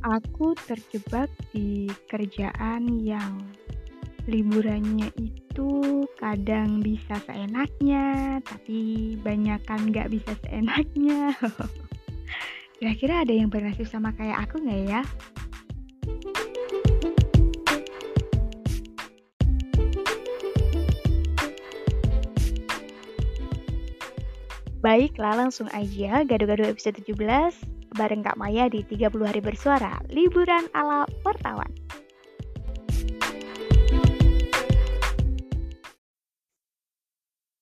Aku terjebak di kerjaan yang liburannya itu kadang bisa seenaknya, tapi banyak kan nggak bisa seenaknya. Kira-kira ada yang bernasib sama kayak aku nggak ya? Baiklah langsung aja Gado-Gado episode 17 bareng Kak Maya di 30 hari bersuara Liburan ala wartawan.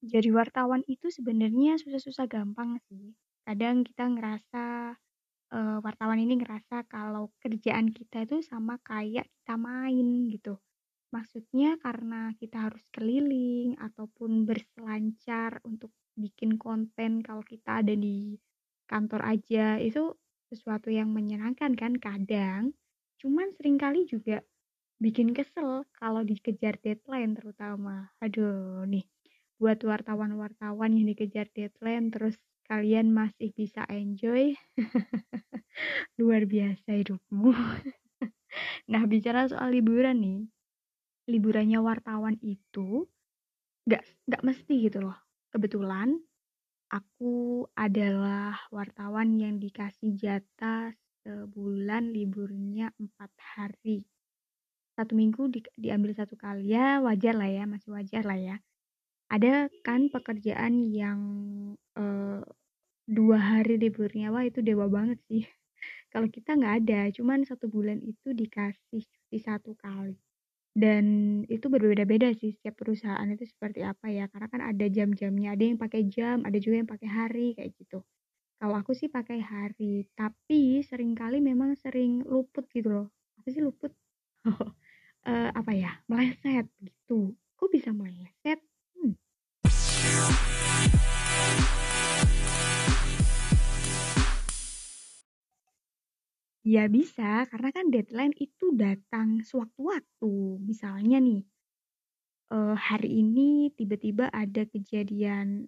Jadi wartawan itu sebenarnya susah-susah gampang sih. Kadang kita ngerasa uh, wartawan ini ngerasa kalau kerjaan kita itu sama kayak kita main gitu. Maksudnya karena kita harus keliling ataupun berselancar untuk bikin konten kalau kita ada di kantor aja itu sesuatu yang menyenangkan kan kadang. Cuman sering kali juga bikin kesel kalau dikejar deadline terutama. Aduh nih buat wartawan-wartawan yang dikejar deadline terus kalian masih bisa enjoy luar biasa hidupmu. Nah bicara soal liburan nih liburannya wartawan itu nggak nggak mesti gitu loh. Kebetulan aku adalah wartawan yang dikasih jatah sebulan liburnya empat hari. Satu minggu di, diambil satu kali ya wajar lah ya, masih wajar lah ya. Ada kan pekerjaan yang uh, dua hari liburnya, wah itu dewa banget sih. Kalau kita nggak ada, cuman satu bulan itu dikasih cuti satu kali. Dan itu berbeda-beda sih setiap perusahaan itu seperti apa ya, karena kan ada jam-jamnya, ada yang pakai jam, ada juga yang pakai hari kayak gitu. Kalau aku sih pakai hari, tapi sering kali memang sering luput gitu loh. Apa sih luput? uh, apa ya? Meleset gitu. Kok bisa meleset? Hmm. Ya bisa, karena kan deadline itu datang sewaktu-waktu. Misalnya nih, uh, hari ini tiba-tiba ada kejadian,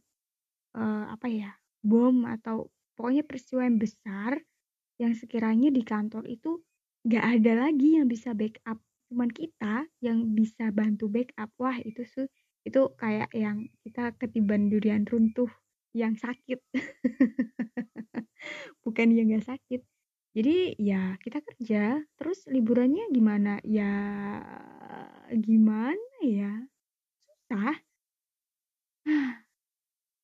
uh, apa ya, bom atau pokoknya peristiwa yang besar yang sekiranya di kantor itu nggak ada lagi yang bisa backup, cuman kita yang bisa bantu backup. Wah itu su itu kayak yang kita ketiban durian runtuh yang sakit. Bukan yang nggak sakit. Jadi ya kita kerja, terus liburannya gimana? Ya gimana ya? Susah.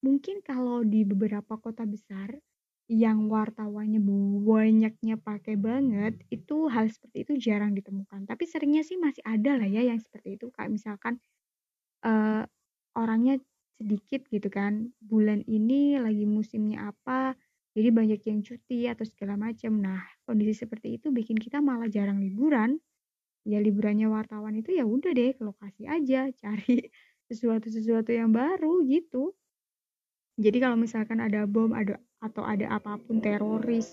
Mungkin kalau di beberapa kota besar yang wartawannya banyaknya pakai banget, itu hal seperti itu jarang ditemukan. Tapi seringnya sih masih ada lah ya yang seperti itu. Kayak misalkan uh, orangnya sedikit gitu kan. Bulan ini lagi musimnya apa, jadi banyak yang cuti atau segala macam. Nah, kondisi seperti itu bikin kita malah jarang liburan. Ya liburannya wartawan itu ya udah deh ke lokasi aja, cari sesuatu-sesuatu yang baru gitu. Jadi kalau misalkan ada bom ada atau ada apa pun teroris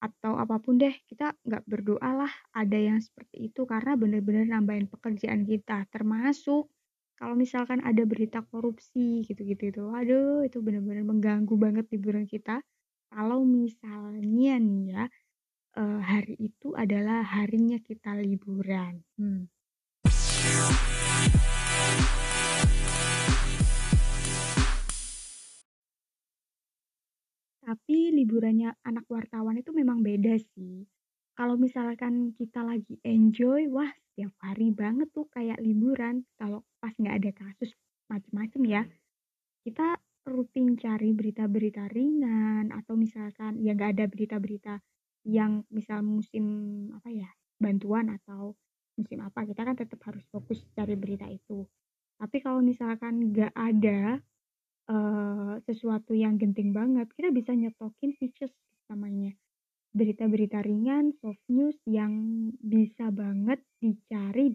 atau apa pun deh kita nggak berdoa lah ada yang seperti itu karena bener-bener nambahin pekerjaan kita termasuk kalau misalkan ada berita korupsi gitu-gitu itu aduh itu bener-bener mengganggu banget liburan kita. Kalau misalnya nih ya uh, hari itu adalah harinya kita liburan. Hmm. tapi liburannya anak wartawan itu memang beda sih. Kalau misalkan kita lagi enjoy, wah setiap hari banget tuh kayak liburan. Kalau pas nggak ada kasus macem-macem ya, kita rutin cari berita-berita ringan atau misalkan ya nggak ada berita-berita yang misal musim apa ya bantuan atau musim apa kita kan tetap harus fokus cari berita itu. Tapi kalau misalkan nggak ada uh, sesuatu yang genting banget, kita bisa nyetokin features namanya berita-berita ringan, soft news yang bisa banget dicari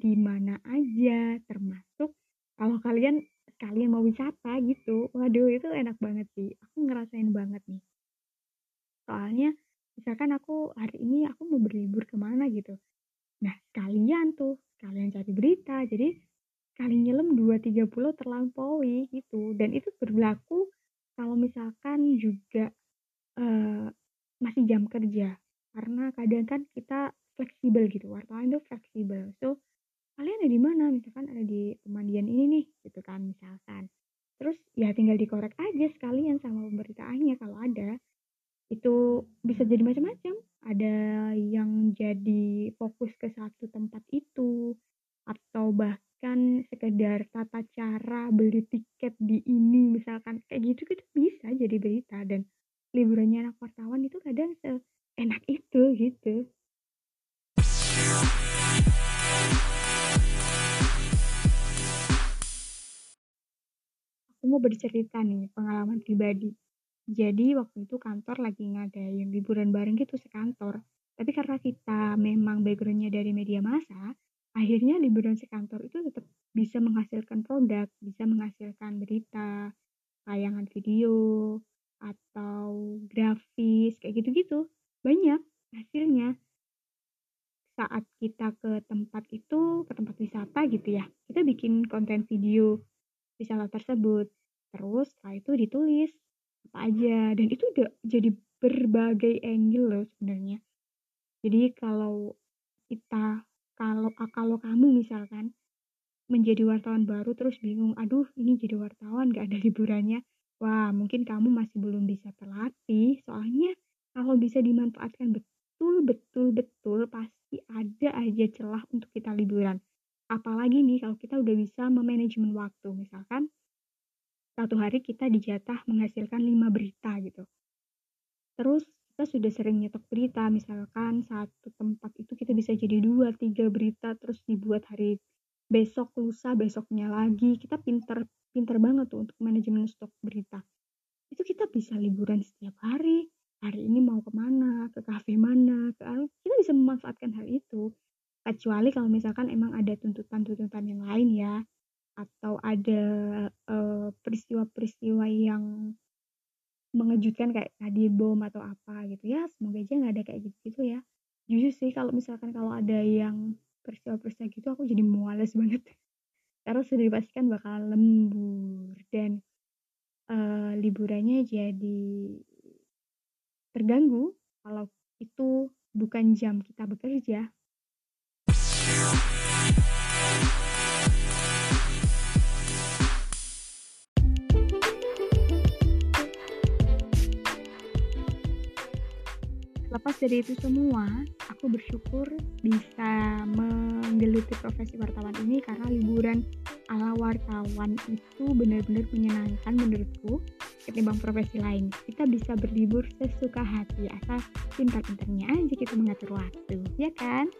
di mana aja, termasuk kalau kalian kalian mau wisata gitu, waduh itu enak banget sih. Aku ngerasain banget nih. Soalnya misalkan aku hari ini aku mau berlibur ke mana gitu. Nah kalian tuh, kalian cari berita, jadi kali nyelam 2-30 terlampaui gitu. Dan itu berlaku kalau misalkan juga uh, masih jam kerja karena kadang kan kita fleksibel gitu wartawan itu fleksibel ada di mana? Misalkan ada di pemandian ini nih gitu kan misalkan. Terus ya tinggal dikorek aja sekalian sama pemberitaannya. Kalau ada itu bisa jadi macam-macam. Ada yang jadi fokus ke satu tempat itu atau bahkan sekedar tata cara beli tiket di ini misalkan. Kayak gitu gitu bisa jadi berita dan liburannya anak mau bercerita nih pengalaman pribadi jadi waktu itu kantor lagi ngadain liburan bareng gitu sekantor. Tapi karena kita memang backgroundnya dari media massa, akhirnya liburan sekantor itu tetap bisa menghasilkan produk, bisa menghasilkan berita, tayangan video, atau grafis, kayak gitu-gitu. Banyak hasilnya. Saat kita ke tempat itu, ke tempat wisata gitu ya, kita bikin konten video wisata tersebut. Terus setelah itu ditulis apa aja. Dan itu udah jadi berbagai angle loh sebenarnya. Jadi kalau kita kalau kalau kamu misalkan menjadi wartawan baru terus bingung aduh ini jadi wartawan gak ada liburannya. Wah mungkin kamu masih belum bisa terlatih. Soalnya kalau bisa dimanfaatkan betul betul betul pasti ada aja celah untuk kita liburan. Apalagi nih kalau kita udah bisa memanajemen waktu misalkan satu hari kita dijatah menghasilkan lima berita gitu. Terus kita sudah sering nyetok berita, misalkan satu tempat itu kita bisa jadi dua, tiga berita, terus dibuat hari besok, lusa, besoknya lagi. Kita pinter, pinter banget tuh untuk manajemen stok berita. Itu kita bisa liburan setiap hari, hari ini mau ke mana, ke kafe mana, ke kita bisa memanfaatkan hal itu. Kecuali kalau misalkan emang ada tuntutan-tuntutan yang lain ya, atau ada peristiwa-peristiwa uh, yang mengejutkan kayak tadi bom atau apa gitu. Ya semoga aja nggak ada kayak gitu gitu ya. Jujur sih kalau misalkan kalau ada yang peristiwa-peristiwa gitu aku jadi muales banget. Karena sudah dipastikan bakal lembur dan uh, liburannya jadi terganggu kalau itu bukan jam kita bekerja Lepas dari itu semua, aku bersyukur bisa menggeluti profesi wartawan ini karena liburan ala wartawan itu benar-benar menyenangkan menurutku ketimbang profesi lain. Kita bisa berlibur sesuka hati asal pintar-pintarnya aja kita mengatur waktu, ya kan?